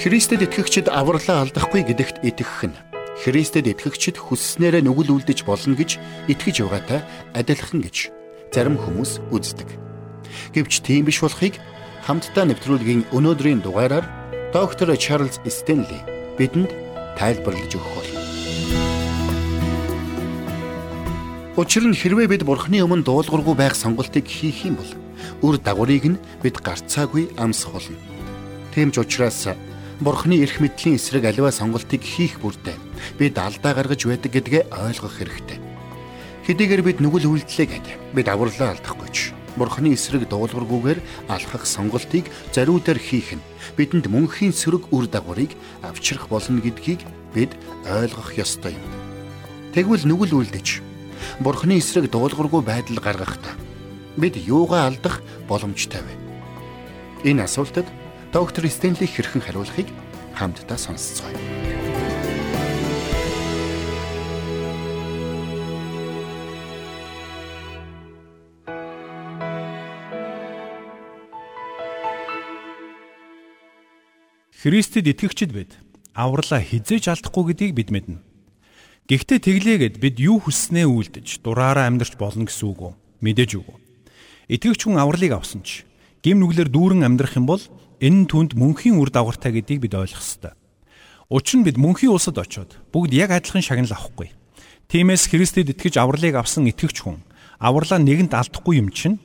Христэд итгэгчид авралаа алдахгүй гэдэгт итгэх нь Христэд итгэгчид хүсснээрээ нүгэл үлдэж болно гэж итгэж байгаатай адилхан гэж зарим хүмүүс үздэг. Гэвч тийм биш болохыг хамтдаа нэвтрүүлгийн өнөөдрийн дугаараар доктор Чарлз Стенли бидэнд тайлбарлаж өгөх болно. Учир нь хэрвээ бид Бурхны өмнө дуулуургүй байх сонголтыг хийх юм бол үр дагаврыг нь бид гарцаагүй амсах болно. Тийм ч учраас Бурхны эрх мэдлийн эсрэг аливаа сонголтыг хийх бүрдээ бид алдаа гаргаж байдаг гэдгээ ойлгох хэрэгтэй. Хэдийгээр бид нүгэл үйлдэлээ гэд бид авралаа алдахгүйч Бурхны эсрэг дуулуургүйгээр алхах сонголтыг зариудаар хийх нь бидэнд мөнхийн сөрөг үр дагаврыг авчрах болно гэдгийг бид ойлгох ёстой юм. Тэгвэл нүгэл үйлдэж Бурхны эсрэг дуулуургүй байдал гаргахдаа бид юугаа алдах боломжтой вэ? Энэ асуултад доктор Стенли хэрхэн хариулахыг хамтдаа сонсцгоё. Христэд итгэгчид бид авралаа хизээж алдахгүй гэдгийг бид мэднэ. Гэхдээ тэглээгээд бид юу хүснээ үйлдэж дураараа амьдрч болно гэсэн үг үү? Мэдээж үгүй. Итгэгч хүн авралыг авсан ч гим нүглэр дүүрэн амьдрах юм бол Энэ нь түнд мөнхийн үр дагавартай гэдгийг бид ойлгох ёстой. Учир нь бид мөнхийн улсад очиод бүгд яг адилхан шагнал авахгүй. Тиймээс Христэд итгэж авралыг авсан итгэгч хүн авралаа нэгэнт алдахгүй юм чинь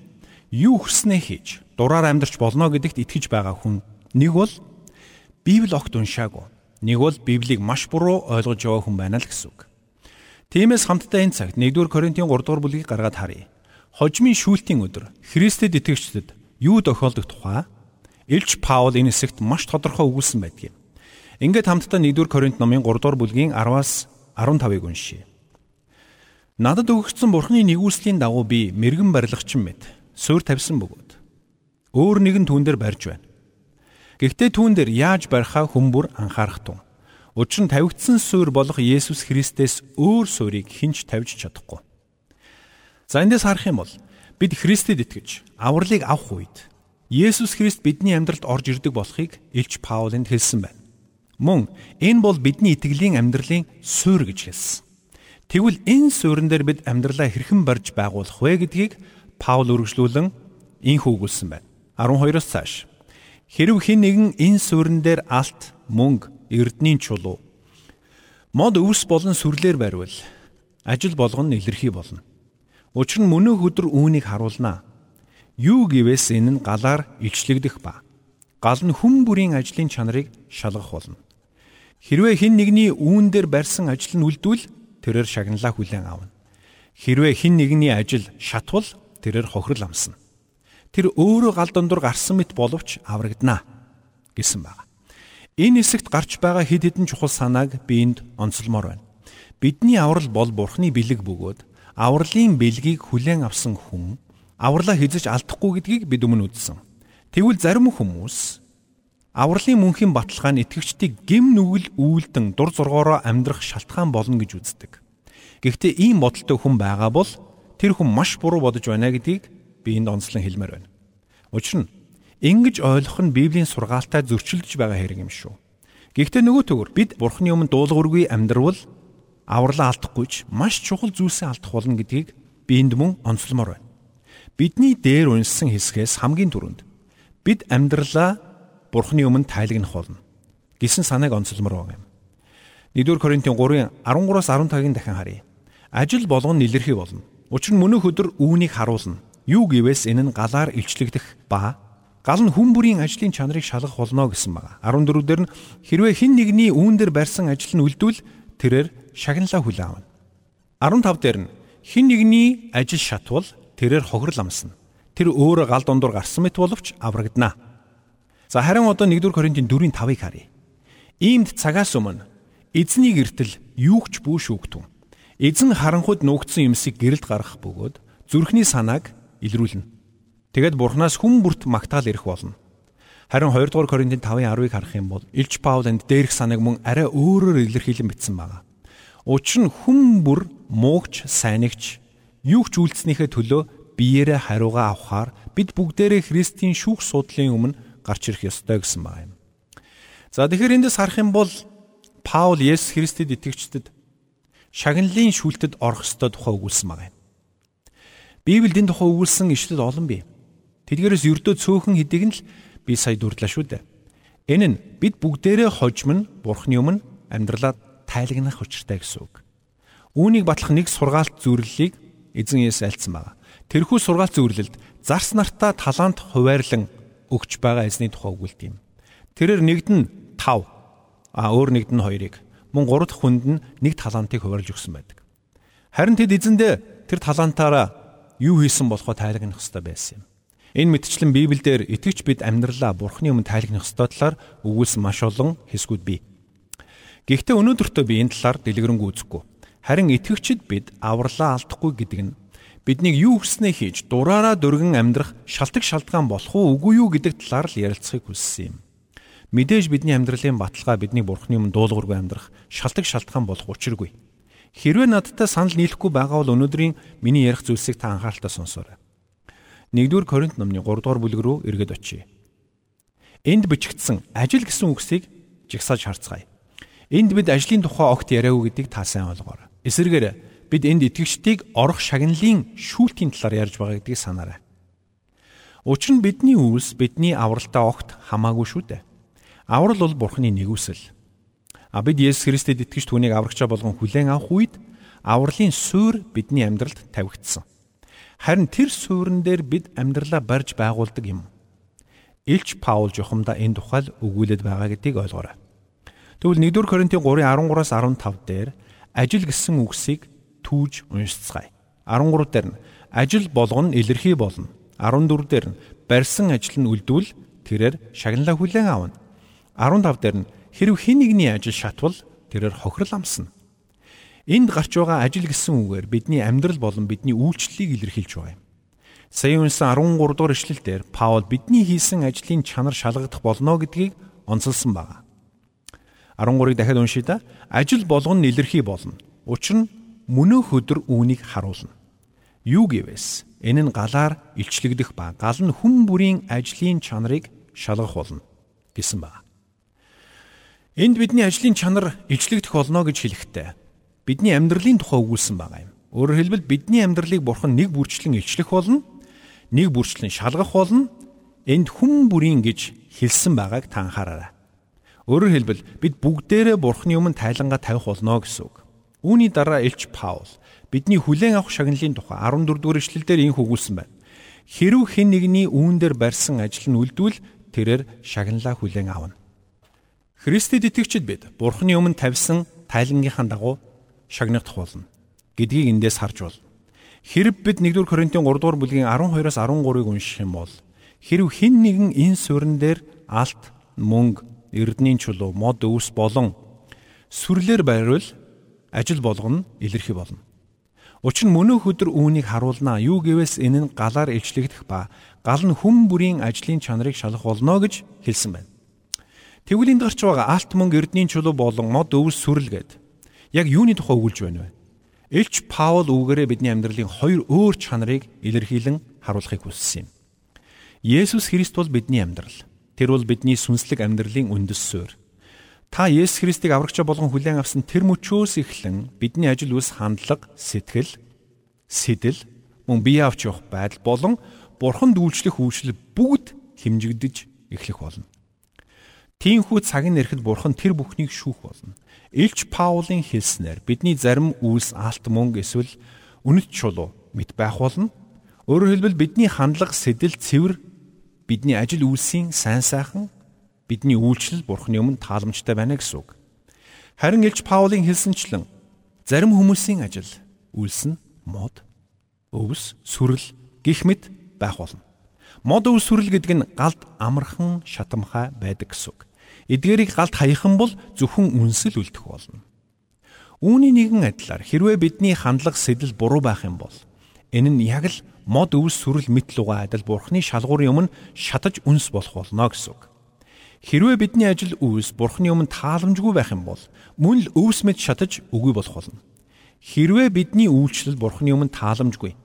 юу хүснээ хийж дураар амьдрч болно гэдэгт итгэж байгаа хүн нэг бол Библи огт уншаагүй. Нэг бол Библийг маш буруу ойлгож байгаа хүн байна л гэсэн үг. Тиймээс хамтдаа энэ цагт 1-р Коринтын 3-р бүлгийг гаргаад харъя. Хожмын шүүлтийн өдөр Христэд итгэгчдэд юу тохиолдох тухай Илч Паул энэ хэсэгт маш тодорхой өгүүлсэн байдаг юм. Ингээд хамтдаа 1-р Коринт номын 3-р бүлгийн 10-аас 15-ыг уншийе. Надад өгөгдсөн Бурхны нэгүслийн дагуу би мэрэгэн барилгачин мэт суурь тавьсан бөгөөд өөр нэгэн түүн дээр барьж байна. Гэхдээ түүн дээр яаж барихаа хүмүүр анхаарах тун. Учир нь тавигдсан суурь болох Есүс Христээс өөр суурийг хинч тавьж чадахгүй. За эндээс харах юм бол бид Христэд итгэж авралыг авах үед Есүс Христ бидний амьдралд орж ирдэг болохыг Илч Паулынд хэлсэн байна. Мөн энэ бол бидний итгэлийн амьдралын суурь гэж хэлсэн. Тэгвэл энэ суурин дээр бид амьдралаа хэрхэн барьж байгуулах вэ гэдгийг Паул үргэлжлүүлэн инх үгүүлсэн байна. 12-оос цааш. Хэрв хэн нэгэн энэ суурин дээр алт, мөнгө, эрдний чулуу, мод өвс болон сүрлэр барьвал ажил болгон илэрхий болно. Учир нь мөнөөх өдөр үүнийг харуулнаа Юу гэвээс энэ нь галаар илчлэгдэх ба гал нь хүн бүрийн ажлын чанарыг шалгах болно. Хэрвээ хэн нэгний үүн дээр барьсан ажил нь үлдвэл тэрээр шагналаа хүлээн авна. Хэрвээ хэн нэгний ажил шатвал тэрээр хохирол амсна. Тэр өөрөө гал дундуур гарсан мэт боловч аврагдана гэсэн байна. Энэ хэсэгт гарч байгаа хэд хэдэн чухал санааг биэнд онцлмоор байна. Бидний аврал бол Бурхны бэлэг бөгөөд авралын бэлгийг хүлээн авсан хүн авралаа хизэж алдахгүй гэдгийг бид өмнө үзсэн. Тэгвэл зарим хүмүүс авралын мөнхийн баталгаа нь итгэгчдийг гим нүгэл үйлдэн дур зургоороо амьдрах шалтгаан болно гэж үздэг. Гэхдээ ийм бодолтой хүн байгаа бол тэр хүн маш буруу бодож байна гэдгийг би энд онцлон хэлмээр байна. Учир нь ингэж ойлгох нь Библийн сургаалтай зөрчилдөж байгаа хэрэг юм шүү. Гэхдээ нөгөө төгөр бид Бурхны өмнө дуулуургүй амьдрал авралаа алдахгүйч маш чухал зүйлсээ алдах болно гэдгийг би энд мөн онцлмоор байна. Бидний дээр уншсан хэсгээс хамгийн түрүүнд бид амьдралаа Бурхны өмнө тайлагнах болно гэсэн санааг онцлмор байгаа юм. 1-р Коринтын 3-ын 13-аас 15-ыг дахин харъя. Ажил болгон нэлэрхий болно. Учир нь мөнөх өдөр үүнийг харуулна. Юу гэвээс энэ нь галаар илчлэгдэх ба гал нь хүн бүрийн ажлын чанарыг шалгах болно гэсэн байна. 14 дээр нь хэрвээ хэн нэгний үүн дээр барьсан ажил нь үлдвэл тэрээр шагналаа хүлээн авна. 15 дээр нь хэн нэгний ажил шатвал тэрээр хохирол амсна. Тэр өөрөө гал дундуур гарсан мэт боловч аврагдана. За харин одоо 1-р Коринтын 4-ийн 5-ыг харъя. Иймд цагаас өмнө эзний гертэл юугч бүү шүүгтэн. Эзэн харанхуйд нуугдсан юмсыг гэрэлд гаргах бөгөөд зүрхний санааг илрүүлнэ. Тэгэд бурхнаас хүн бүрт магтаал ирэх болно. Харин 2 дугаар Коринтын 5-ын 10-ыг харах юм бол Илч Паул энд дээрх санааг мөн арай өөрөөр илэрхийлэн бичсэн байна. Учир нь хүн бүр муугч, сайнагч, юу ч үйлцснийхээ төлөө биеэрээ хариугаа авахаар бид бүгдээрээ Христийн шүүх судлын өмнө гарч ирэх ёстой гэсэн байна юм. За тэгэхээр эндээс харах юм бол Паул Есүс Христэд итгэгчдэд шагналын шүлтэд орох ёстой тухай өгүүлсэн байна. Библиэд энэ тухай өгүүлсэн ишлэл олон бий. Тэдгээрээс ердөө цөөхөн хэдийг нь л би сая дурдлаа шүү дээ. Энэ нь бид бүгдээрээ хожим нь Бурхны өмнө амьдралаа тайлагнах учиртай гэсэн үг. Үүнийг батлах нэг сургаалт зөвлөлийг эзэн Есүс альцсан байна. Тэрхүү сургаалт зөвлөлд зарс нартаа талант хуваарлан өгч байгаа эзний тухай өгүүлдэг юм. Тэрээр нэгд нь 5 а өөр нэгд нь 2-ыг мөн 3 дахь хүнд нь нэг талантыг хуваарлж өгсөн байдаг. Харин тэд эзэндээ тэр талантаараа юу хийсэн болохоо тайлагнах хэрэгтэй байсан юм. Энэ мэтчлэн Библиэлд итгэж бид амьдралаа Бурхны өмнө тайлагнах ёстой талаар өгүүлсэн маш олон хэсгүүд бий. Гэхдээ өнөөдөртөө би энэ талаар дэлгэрэнгүй үзэхгүй. Харин итгэгчид бид авралаа алдахгүй гэдэг нь биднийг юу хүснээ хийж дураараа дөргөн амьдрах шалтгаан шалтгаан болох уу үгүй юу гэдэг талаар л ярилцахыг хүссэн юм. Мэдээж бидний амьдралын баталгаа бидний Бурхны өмнө дуулуургүй амьдрах шалтгаан шалтгаан болох учиргүй. Хэрвээ надтай санал нийлэхгүй байгаа бол өнөөдрийн миний ярих зүйлсийг та анхааралтай сонсоорой. 1-р Коринт номны 3-р бүлэг рүү эргээд очие. Энд бичигдсэн ажил гэсэн үгсийг жигсааж харцгаая. Энд бид ажлын тухай огт яриагүй гэдгийг та сайн ойлгоорой. Эсвэргээр бид энд итгэгчдийг орох шагналын шүүлтийн талаар ярьж байгаа гэдгийг санаарай. Учир нь бидний үйлс бидний авралтай огт хамаагүй шүү дээ. Аврал бол Бурхны нэгүсэл. А бид Есүс Христэд итгэж түүнийг аврагчаа болгон хүлээн авах үед авралын суурь бидний амьдралд тавигдсан. Харин тэр суурин дээр бид амьдралаа барьж байгуулдаг юм. Илч Паул жохомда энэ тухайл өгүүлээд байгаа гэдгийг ойлгоорой. Тэгвэл 1-р Коринтын 3:13-аас 15 дээр ажил гэсэн үгсийг түүж уншицгаая. 13 дээр нь ажил болгоно илэрхий болно. 14 дээр нь барьсан ажил нь үлдвэл тэрээр шагналаа хүлээн авна. 15 дээр нь Хэрв хэн нэгний ажил шатвал тэрээр хохирол амсна. Энд гарч байгаа ажил гэсэн үгээр бидний амьдрал болон бидний үйлчлэлийг илэрхийлж байгаа юм. Сая унсан 13 дугаар ишлэлдэр Паул бидний хийсэн ажлын чанар шалгагдах болно гэдгийг онцолсон байна. 13-ыг дахиад уншийе да. Ажил болгон илэрхий болно. Учир нь мөнөөх өдөр үүнийг харуулна. Юу гэвээс энэ нь галаар илчлэгдэх ба гал нь хүн бүрийн ажлын чанарыг шалгах болно гэсэн байна. Энд бидний ажлын чанар ижлэгдэх болно гэж хэлэхдээ бидний амьдралын тухай өгүүлсэн байгаа юм. Өөрөөр хэлбэл бидний амьдралыг бурхан нэг бүрчлэн илчлэх болно, нэг бүрчлэн шалгах болно. Энд хүн бүрийн гэж хэлсэн байгааг та анхаараарай. Өөрөөр хэлбэл бид бүгдээрээ бурханы өмнө тайлангаа тавих болно гэсэн үг. Үүний дараа Элч Паул бидний хүлээн авах шагналын тухай 14 дугаар эшлэлдэр инх өгүүлсэн байна. Хэрв хэн нэгний үүн дээр барьсан ажил нь үлдвэл тэрээр шагналаа хүлээн авна. Христэд итгэгчид бид Бурхны өмнө тавьсан тайлангийнхаа дагуу шагнагдах болно гэдгийг эндээс харж бол. Хэрв бид 1-р Коринтын 3-р бүлгийн 12-оос 13-ыг унших юм бол хэрв хэн нэгэн энэ суурин дээр алт, мөнгө, эрдний чулуу, мод өвс болон сүрлэр байрвал ажил болгоно илэрхий болно. Учир нь мөнөөх өдөр үүнийг харуулнаа. Юу гэвээс энэ нь галаар илчлэгдэх ба гал нь хүм бүрийн ажлын чанарыг шалгах болно гэж хэлсэн байна. Тэгвэл энд гарч байгаа алт мөнгө эрдний чулуу болон мод өвс сүрэл гээд яг юуны тухай өгүүлж байна вэ? Элч Паул үгээрээ бидний амьдралын хоёр өөр чанарыг илэрхийлэн харуулахыг хүссэн юм. Есүс Христ бол бидний амьдрал. Тэр бол бидний сүнслэг амьдралын үндэс суурь. Та Есүс Христийг аврагчаа болгон хүлээн авсан тэр мөчөөс эхлэн бидний ажил үс хандлага, сэтгэл, сэтэл, мөн бие авч явах байдал болон бурханд үйлчлэх үйлчлэл бүгд хэмжигдэж эхлэх болно. Тиймхүү цаг нь ирэхэд бурхан тэр бүхнийг шүүх болно. Илч Паулын хэлснээр бидний зарим үйлс алт мөнгө эсвэл үнэт чулуу мэт байх болно. Өөрөөр хэлбэл бидний хандлага, сэтэл, цэвэр бидний ажил үйлсийн сайн сайхан бидний үйлчлэл бурхны өмнө тааламжтай байна гэсэн үг. Харин Илч Паулын хэлсэнчлэн зарим хүмүүсийн ажил үйлс нь мод, өвс, сүрэл гих мэт байх болно. Мод өв сүрэл гэдэг нь галд амархан шатамхай байдаг гэсэн үг. Эдгээрийг галд хаяхан бол зөвхөн үнсэл үлдэх болно. Үүний нэгэн адилаар хэрвээ бидний хандлага сэтэл буруу байх юм бол энэ нь яг л мод өвс сүрэл мэт луга адил бурхны шалгуурын өмнө шатаж үнс болох болно гэсэн үг. Хэрвээ бидний ажил үйлс бурхны өмнө тааламжгүй байх юм бол мөн л өвс мэт шатаж үгүй болох болно. Хэрвээ бидний үйлчлэл бурхны өмнө тааламжгүй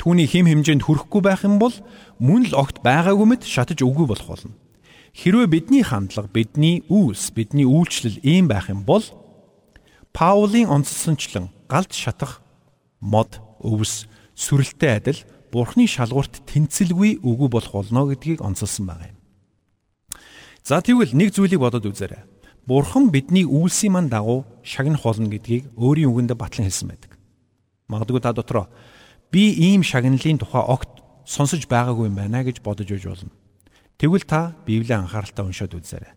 түүний хим хэмжээнд хүрэхгүй байх юм бол мөн л огт байгаагүй мэт шатаж үгүй болох болно. Хэрвээ бидний хандлага, бидний үйлс, бидний үйлчлэл ийм байх юм бол Паулийн онцлсончлон галд шатах мод, өвс, сүрэлтэй адил Бурхны шалгуурт тэнцэлгүй үгүй болох болно гэдгийг онцолсон байна. За тэгвэл нэг зүйлийг бодоод үзээрэй. Бурхан бидний үйлсийн мань дагуу шагнах болно гэдгийг өөрийн үгэндээ батлан хэлсэн байдаг. Магадгүй та дотроо би ийм шагналын тухай огт сонсож байгаагүй юм байна гэж бодож үж болно. Тэгвэл та Библийн анхааралтай уншаад үзээрэй.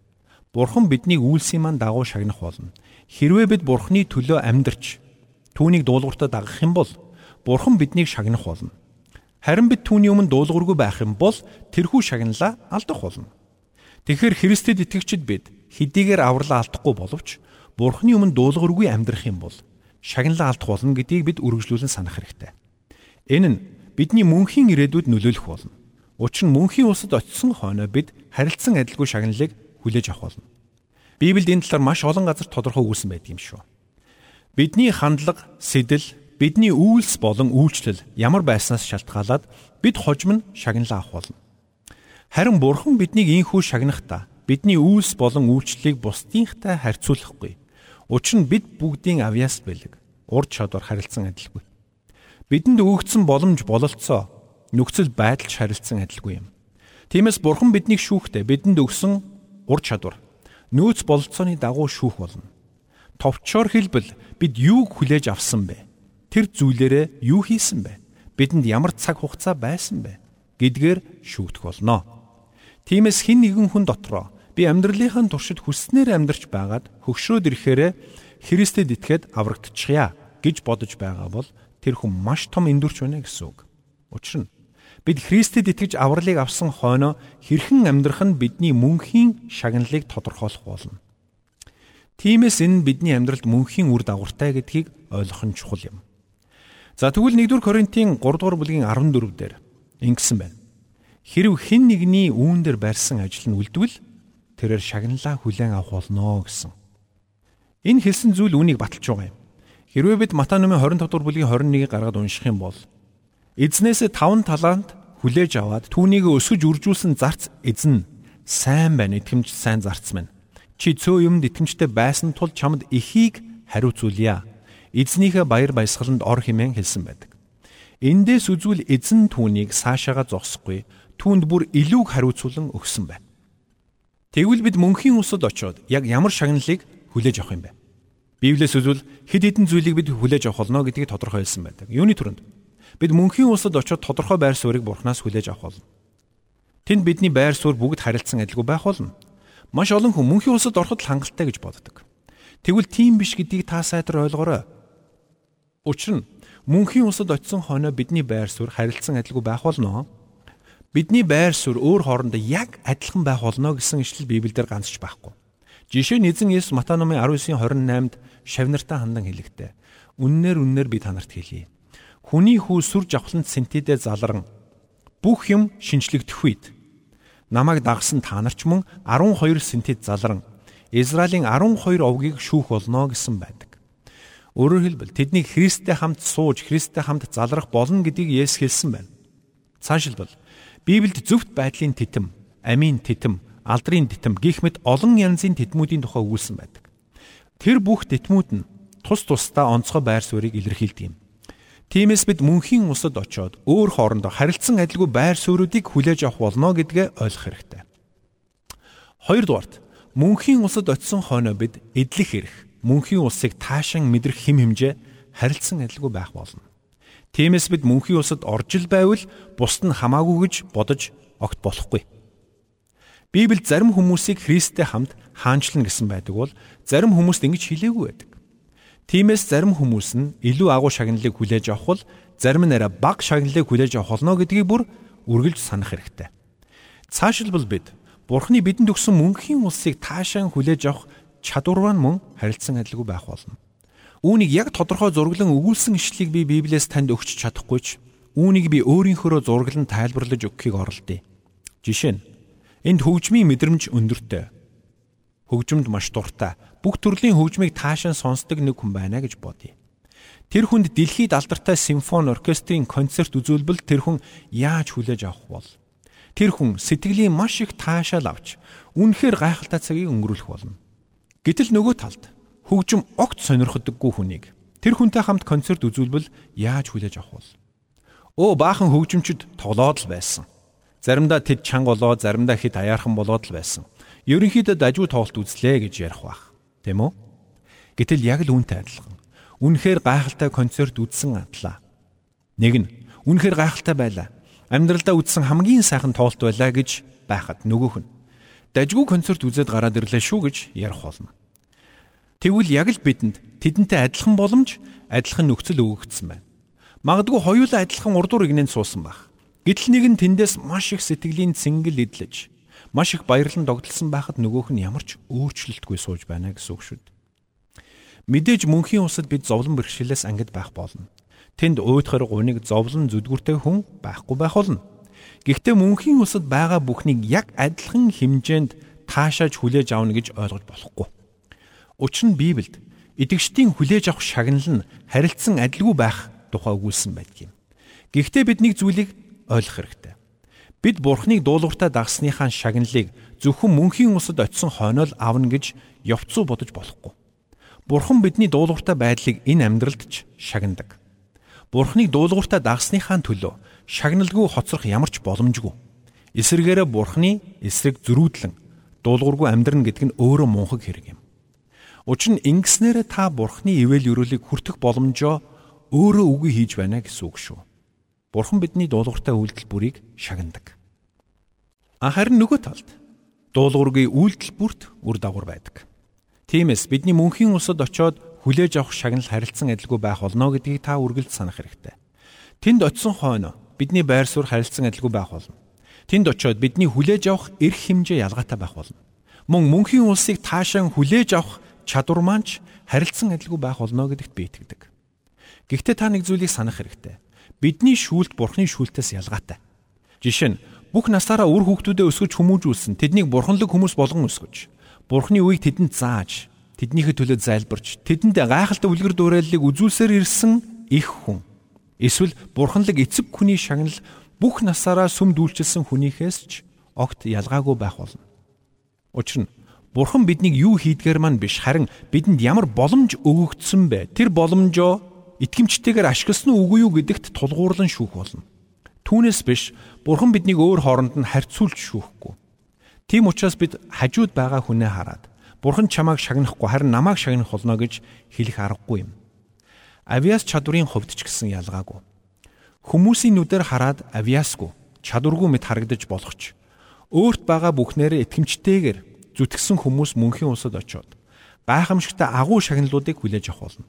Бурхан бидний үйлсийн мань дагуу шагнах болно. Хэрвээ бид Бурханы төлөө амьдарч түүнийг дуулууртаа дагах юм бол Бурхан биднийг шагнах болно. Харин бид түүний өмнө дуулуургүй байх юм бол тэрхүү шагналаа алдах болно. Тэгэхээр Христэд итгэгчид бид хэдийгээр авралаа алдахгүй боловч Бурханы өмнө дуулуургүй амьдрах юм бол шагналаа алдах болно гэдгийг бид үргэлжлүүлэн санах хэрэгтэй. Энэ нь бидний мөнхийн ирээдүйд нөлөөлөх болно. Учир нь мөнхийн усад очисон хойно бид харилцан адилгүй шагналыг хүлээж авах болно. Библиэд энэ талаар маш олон газар тодорхой өгүүлсэн байдаг юм шүү. Бидний хандлага, сэтэл бидний үйлс болон үйлчлэл ямар байснаас шалтгаалаад бид хожим нь шагналаа авах болно. Харин Бурхан биднийг ийхүү шагнахдаа бидний үйлс болон үйлчлэлийг бусдынхтай харьцуулахгүй. Учир нь бид бүгдийн авьяас бэлэг, ур чадвар харилцан адилгүй. Бидэнд өгөгдсөн боломж бололцоо нөхцөл байдалч харилцан адилгүй юм. Тиймээс Бурхан биднийг шүүхдээ бидэнд өгсөн ур чадвар нөөц бололцооны дагуу шүүх болно. Товчоор хэлбэл бид юуг хүлээж авсан бэ? Тэр зүйлээрээ юу хийсэн бэ? Бидэнд ямар цаг хугацаа байсан бэ? гэдгээр шүүгдэх болно. Тиймээс хин нэгэн хүн дотроо би амьдралынхаа туршид хүснээр амьдарч байгаад хөгшрөөд ирэхээрээ Христэд итгээд аврагдчихъя гэж бодож байгаа бол тэр хүн маш том эндүрч байна гэсэн үг. Учир нь бид Христэд итгэж авралыг авсан хойноо хэрхэн амьдрах нь бидний мөнхийн шагналыг тодорхойлох болно. Тиймээс энэ бидний амьдралд мөнхийн үр дагавартай гэдгийг ойлгох нь чухал юм. За тэгвэл 1-р Коринтын 3-р бүлгийн 14 дээр ингэсэн байна. Хэрв хэн нэгний үүн дээр барьсан ажил нь үлдвэл тэрээр шагналаа хүлээн авах болно гэсэн. Энэ хэлсэн зүйл үүнийг баталж байгаа юм. Хэрвээ бид Матай номын 25 дугаар бүлгийн 21-ийг гаргаад унших юм бол эзнээсээ 5 талант хүлээж аваад түүнийг өсгөж үржүүлсэн зарц эзэн сайн байна итгэмж сайн зарц мэн. Чи цөө юмд итгэмжтэй байсан тул чамд эхийг хариуцуулъя эзнийхээ баяр баясгаланд ор хэмээн хэлсэн байдаг. Эндээс үзвэл эзэн түүнийг цаашаага зогсохгүй түүнд бүр илүүг хариуцуулан өгсөн байна. Тэгвэл бид мөнхийн усад очиод яг ямар шагналыг хүлээж авах юм бэ? Библиэс үзвэл хэд хэдэн зүйлийг бид хүлээж авах болно гэдгийг тодорхой хэлсэн байдаг. Юуны төрөнд бид мөнхийн усад очиод тодорхой байр суурийг Бурханаас хүлээж авах болно. Тэнд бидний байр суурь бүгд харилцсан адилгүй байх болно. Маш олон хүн мөнхийн усад ороход хангалттай гэж боддог. Тэгвэл тийм биш гэдгийг та сайтар ойлгоорой. Учир нь мөнхийн усад очисон хойно бидний байр суурь харилцан адилгүй байх болно. Бидний байр суурь өөр хоорондоо яг адилхан байх болно гэсэн ишлэл Библиэлд ганцч байхгүй. Жишээ нь эзэн Есүс Матай номын 19:28-д шавнартаа хандан хэлэхдээ үннээр үннээр би танарт хэлье. Хүний хүү сүр жавхлант сэнтедээ залран бүх юм шинчлэгдэх үед намайг дагсан та нар ч мөн 12 сэнтэд залран Израилийн 12 овгийг шүүх болно гэсэн байдаг. Өөрөөр хэлбэл тэднийг Христтэй хамт сууж, Христтэй хамт залрах болно гэдгийг Есүс хэлсэн байна. Цаашилбал Библиэд зөвхт байдлын титэм, амийн титэм, алдрын титэм гих мэт олон янзын титмүүдийн тухай өгүүлсэн байдаг. Тэр бүх титмүүд нь тус тусдаа онцгой байр суурийг илэрхийлдэг юм. Тиймээс бид мөнхийн усад очиод өөр хоорондоо харилцан адилгүй байр суурьуудыг хүлээж авах болно гэдгээ ойлгох хэрэгтэй. Хоёрдугаарт мөнхийн усад очисон хойно бид эдлэх эрх мөнхийн улсыг таашаан мэдрэх хим хэмжээ харилцсан адилгүй байх болно. Тиймээс бид мөнхийн улсад орж ил байвал бусд нь хамаагүй гэж бодож огт болохгүй. Библи зарим хүмүүсийг Христтэй хамт хаанчлна гэсэн байдаг бол зарим хүмүүст ингэж хэлээгүй байдаг. Тиймээс зарим хүмүүс нь илүү агуу шагналыг хүлээж авах бол зарим нь арай бага шагналыг хүлээж авах болно гэдгийг бүр үргэлж санах хэрэгтэй. Цаашилбал бид Бурхны бидэнд өгсөн мөнхийн улсыг таашаан хүлээж авах чадвар нь мөн харилцан адилгүй байх болно. Үүнийг яг тодорхой зураглан өгүүлсэн ишлийг би Библиэс танд өгч чадахгүй ч үүнийг би өөрийнхөөрөө зураглан тайлбарлаж өгөхийг оролдъё. Жишээ нь энд хөгжмийн мэдрэмж өндөртэй. Хөгжмөнд маш дуртай. Бүх төрлийн хөгжмийг таашаан сонсдог нэг хүн байна гэж бодъё. Тэр хүнд дэлхийд алдартай симфони оркестрийн концерт үзүүлбэл тэр хүн яаж хүлээж авах бол? Тэр хүн сэтгэлийн маш их таашаал авч үнэхээр гайхалтай цагийг өнгөрүүлэх болно. Гэтэл нөгөө талд хөгжим огт сонирхдаггүй хүнийг тэр хүнтэй хамт концерт үзүүлбэл яаж хүлээж авах вэ? Өө баахан хөгжимчд тоглоод л байсан. Заримдаа тэд чанга болоо, заримдаа хит аяархан болоод л байсан. Ерөнхийдөө дажгүй тоглолт үзлээ гэж ярих бах. Тэм үү? Гэтэл яг л үүнтэй адилхан. Үнэхээр гайхалтай концерт үзсэн атлаа. Нэг нь үнэхээр гайхалтай байлаа. Амьдралдаа үзсэн хамгийн сайхан тоглолт байлаа гэж байхад нөгөөх нь дажгүй концерт үзээд гараад ирлээ шүү гэж ярих болно. Тэгвэл яг л бидэнд тэдэнтэй адилхан боломж, адилхан нөхцөл өгөгдсөн байна. Магадгүй хоёулаа адилхан урдуур игнэнд суусан байх. Гэтэл нэг нь тэндээс маш их сэтгэлийн цэнгэл эдлэж, маш их баярлан догдолсон байхад нөгөөх нь ямар ч өөрчлөлтгүй сууж байна гэсэн үг шүү дээ. Мэдээж мөнхийн усад бид зовлон бэрхшээлээс ангид байх болно. Тэнд уйдхар гуниг зовлон зүдгүртэй хүн байхгүй байх болно. Гэхдээ мөнхийн усад байгаа бүхнийг яг адилхан хэмжээнд таашааж хүлээж авна гэж ойлгож болохгүй. Учир нь Библиэд идэвчдийн хүлээж авах шагнал нь харилцсан адилгүй байх тухай өгүүлсэн байдаг юм. Гэхдээ бид нэг зүйлийг ойлгох хэрэгтэй. Бид Бурхныг дуулууртаа дагсныхаа шагналыг зөвхөн мөнхийн усад очисон хойноо л авна гэж явцуу бодож болохгүй. Бурхан бидний дуулууртаа байдлыг энэ амьдралд ч шагнадаг. Бурхныг дуулууртаа дагсныхаа төлөө шагналгүй хоцрох ямар ч боломжгүй. Эсвэргээрээ Бурхны эсрэг зөрүүдлэн дуулуургүй амьдрна гэдэг нь өөрөө мунхаг хэрэг юм. Учир нь ингэснээр та бурхны ивэл өрөөлийг хүртэх боломжоо өөрөө үгүй хийж байна гэсэн үг шүү. Бурхан бидний дуулууртай үйлдэл бүрийг шагнадаг. Харин нөгөө талд дуулуургийн үйлдэл бүрт үр дагавар байдаг. Тиймээс бидний мөнхийн усад очоод хүлээж авах шагнал харилцан адилгүй байх болно гэдгийг та үргэлж санах хэрэгтэй. Тэнд очисон хойно бидний байр суурь харилцан адилгүй байх болно. Тэнд очиод бидний хүлээж авах эрх хэмжээ ялгаатай байх болно. Мөн мөнхийн улсыг таашаан хүлээж авах чадвар маань харилцан адилгүй байх болно гэдэгт би итгэдэг. Гэхдээ та нэг зүйлийг санах хэрэгтэй. Бидний шүүлт бурхны шүүлтээс ялгаатай. Жишээ нь бүх насаараа үр хүүхдүүдэд өсгөж хүмүүжүүлсэн тэднийг бурханлаг хүмүүс болгон өсгөж, бурхны үеийг тэдэнд зааж, тэднийхээ төлөө зайлбарч, тэдэнд гайхалтай үлгэр дуурайллыг үзүүлсээр ирсэн их хүн. Эсвэл бурханлаг эцэг хүний шагнал бүх насаараа сүм дүүлчилсэн хүнийхээс ч огт ялгаагүй байх болно. Учир нь Бурхан биднийг юу хийдгээр маань биш харин бидэнд ямар боломж өгөгдсөн бэ? Тэр боломжоо итгэмжтэйгээр ашигласан үгүй юу гэдэгт тулгуурлан шүүх болно. Түүнээс биш Бурхан биднийг өөр хооронд нь харьцуулж шүүхгүй. Тийм учраас бид хажууд байгаа хүнээ хараад Бурхан чамааг шагнахгүй харин намайг шагнах болно гэж хэлэх аргагүй юм. Авиас чадварын хувьд ч гэсэн ялгаагүй. Хүмүүсийн нүдээр хараад авиасгүй чадваргүй мэт харагдаж болох ч өөрт байгаа бүхнээрээ итгэмжтэйгээр зүтгэсэн хүмүүс мөнхийн усад очиод гайхамшигтай агуу шагналуудыг хүлээж авах болно.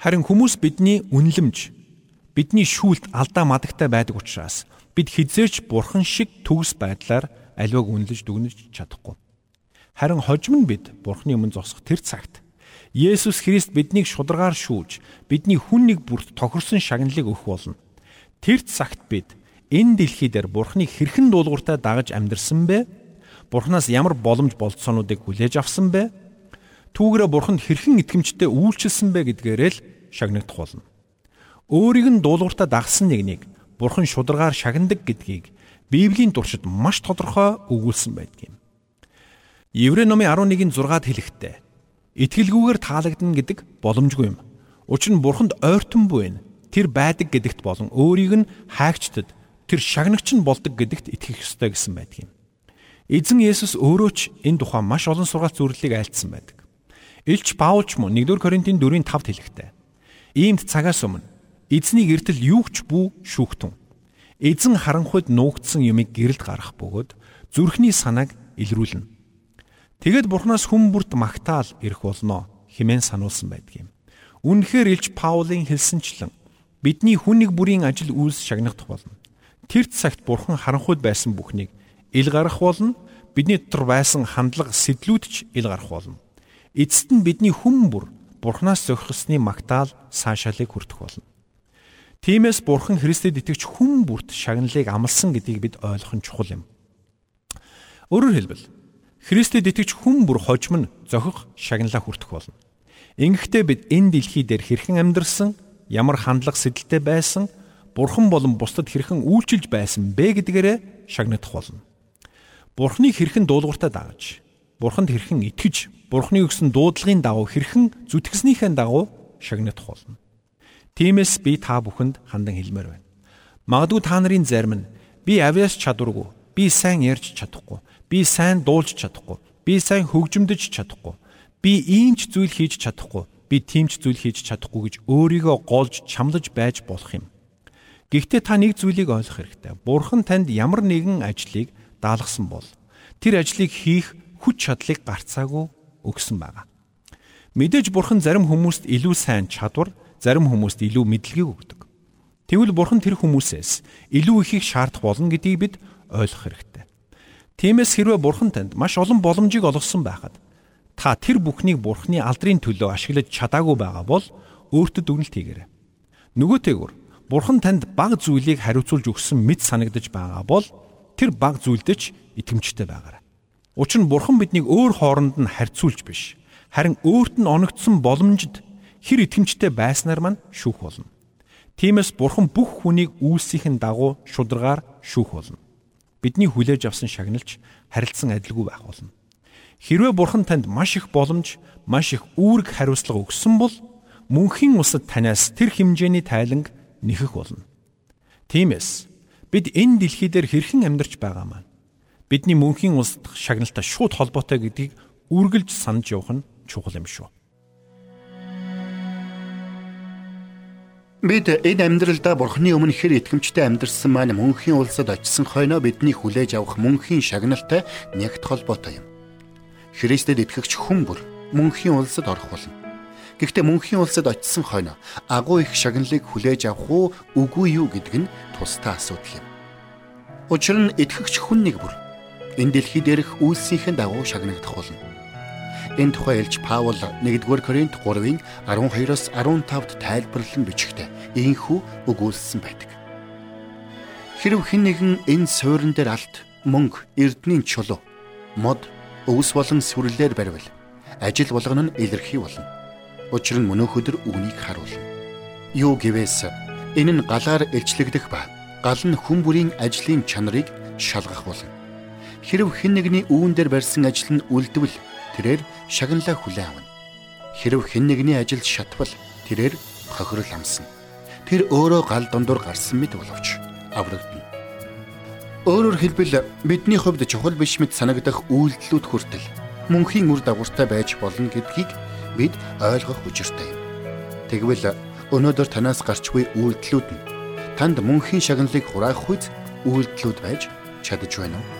Харин хүмүүс бидний үнэлэмж, бидний шүүлт алдаа мадагтай байдаг учраас бид хизээч бурхан шиг төгс байдлаар аливааг үнэлж дүгнэж чадахгүй. Харин хожим нь бид бурханы өмнө зогсох тэр цагт Есүс Христ биднийг шударгаар шүүж, бидний хүн нэг бүрт тохирсон шагналыг өгөх болно. Тэр цагт бид энэ дэлхий дээр бурханы хэрхэн дуулууртай дагаж амьдрсан бэ? Бурханаас ямар боломж болцоонуудыг хүлээж авсан бэ? Түүгээрээ Бурханд хэрхэн итгэмжтэй үйлчилсэн бэ гэдгээрээ л шагнагдах болно. Өөрийг нь дуулууртаа дагсан нэгнийг Бурхан шударгаар шагнадаг гэдгийг Библийн туршид маш тодорхой өгүүлсэн байдаг юм. Еврей номын 11-ийн 6-ад хэлэхдээ итгэлгүйгээр таалагдана гэдэг боломжгүй юм. Учир нь Бурханд ойртон буй нь тэр байдаг гэдэгт болон өөрийг нь хаагчдад тэр шагнагч нь болдог гэдэгт итгэх ёстой гэсэн байдаг юм. Эзэн Есүс өөрөө ч энэ тухай маш олон сургаалт зөвлөлийг айлтсан байдаг. Илч Паулч мөн 1-р Коринтын 4-5-т хэлэхдээ иймд цагаас өмнө эзний гэртэл юу ч бүү шүүхтэн. Эзэн харанхуйд нуугдсан юмыг гэрэлд гарах бөгөөд зүрхний санааг илрүүлнэ. Тэгэд Бурханаас хүн бүрт магтаал ирэх болно хэмээн сануулсан байдаг юм. Үнэхээр Илч Паулийн хэлсэнчлэн бидний хүн нэг бүрийн ажил үйлс шагнагдах болно. Тэр цагт Бурхан харанхуйд байсан бүхнийг ил гарах болно. Бидний дотор байсан хандлага сэтлүүд ч ил гарах болно. Эцэст нь бидний хүм бүр Бурханаас зохисны магтаал саашаалыг хүртэх болно. Тиймээс Бурхан Христэд итгэж хүм бүрт шагналыг амлсан гэдгийг бид ойлгох нь чухал юм. Өөрөөр хэлбэл Христэд итгэж хүм бүр хожим нь зохих шагналаа хүртэх болно. Ингэхдээ бид энэ дэлхий дээр хэрхэн амьдрсан, ямар хандлага сэдэлтэй байсан, Бурхан болон бусдад хэрхэн үйлчилж байсан бэ гэдгээрээ шагнагдах болно. Бурхныг хэрхэн дуулууртаа дагаж, Бурханд хэрхэн итгэж, Бурхны өгсөн дуудлагын дагуу хэрхэн зүтгэснийхээ дагуу шагнагдах болно. Тиймээс би та бүхэнд хандан хэлмээр байна. Магадгүй та нарын зарим нь би авиас чадваргүй, би сайн ярьж чадахгүй, би сайн дуулж чадахгүй, би сайн хөгжимдөж чадахгүй, би иймч зүйл хийж чадахгүй, би тиймч зүйл хийж чадахгүй гэж өөрийгөө голж чамлаж байж болох юм. Гэхдээ та нэг зүйлийг ойлгох хэрэгтэй. Бурхан танд ямар нэгэн ажлыг даалгасан бол тэр ажлыг хийх хүч чадлыг гарцаагүй өгсөн байгаа. Мэдээж бурхан зарим хүмүүст илүү сайн чадвар, зарим хүмүүст илүү мэдлэгийг өгдөг. Тэгвэл бурхан тэр хүмүүсээс илүү ихийг шаардах болно гэдгийг бид ойлгох хэрэгтэй. Тиймээс хэрвээ бурхан танд маш олон боломжийг олгосон байхад та тэр бүхнийг бурханы алдрын төлөө ашиглаж чадаагүй байгаа бол өөртөө дүгнэлт хийгээрэй. Нөгөөтэйгүр бурхан танд баг зүйлийг хариуцуулж өгсөн мэд санагдаж байгаа бол тэр баг зүйлдэж итгэмжтэй байгаарай. Учир нь бурхан биднийг өөр хооронд нь харьцуулж биш. Харин өөрт нь оногдсон боломжид хэр итгэмжтэй байснаар мань шүүх болно. Тиймээс бурхан бүх хүнийг үйлсийн дагуу шударгаар шүүх болно. Бидний хүлээж авсан шагналж харилцсан адилгүй байх болно. Хэрвээ бурхан танд маш их боломж, маш их үүрэг хариуцлага өгсөн бол мөнхийн усад танаас тэр хэмжээний тайланг нэхэх болно. Тиймээс бид энэ дэлхий дээр хэрхэн амьдарч байгаа маань бидний мөнхийн улсад шагналтай шууд холбоотой гэдгийг үргэлж санаж явах нь чухал юм шүү. Бид энэ амьдралдаа Бурхны өмнө хэр итгэмжтэй амьдарсан маань мөнхийн улсад очисон хойноо бидний хүлээж авах мөнхийн шагналтай нягт холбоотой юм. Христэд итгэгч хүн бүр мөнхийн улсад орох болно. Гэхдээ мөнхийн улсад очисон хойноо агуу их шагналыг хүлээж авах уу үгүй юу гэдэг нь тустай асуудал юм. Учир нь итгэгч хүн нэг бүр энэ дэлхий дээрх үйлсийнхэн дагуу шагнагдах болно. Энэ тухай Илж Паул 1-р Коринт 3-ын 12-оос 15-д тайлбарлан бичгтээ ийхүү өгүүлсэн байдаг. Хэрв хэн нэгэн энэ суурин дээр алт, мөнгө, эрдний чулуу, мод, өвс болон сүрлэлээр баривал ажил болгоно нь илэрхий болно. Учир нь мөнөөх өдөр үнийг харуулна. Юу гэвээс энэ нь галаар илчлэгдэх ба гал нь хүн бүрийн ажлын чанарыг шалгах болно. Хэрв хэн нэгний үүн дээр барьсан ажил нь үлдвэл тэрээр шагналаа хүлээн авна. Хэрв хэн нэгний ажилд шатвал тэрээр хохирол амсна. Тэр өөрөө гал дундуур гарсан мэт боловч аврагдана. Өөрөөр хэлбэл бидний хувьд чухал биш мэт санагдах үйлдэлүүд хүртэл мөнхийн үр дагавартай байж болно гэдгийг бид ойлгох учиртай юм. Тэгвэл өнөөдөр танаас гарч буй үйлдэлүүд нь танд мөнхийн шагналыг хураах үед үйлдэлүүд байж чадаж байна уу?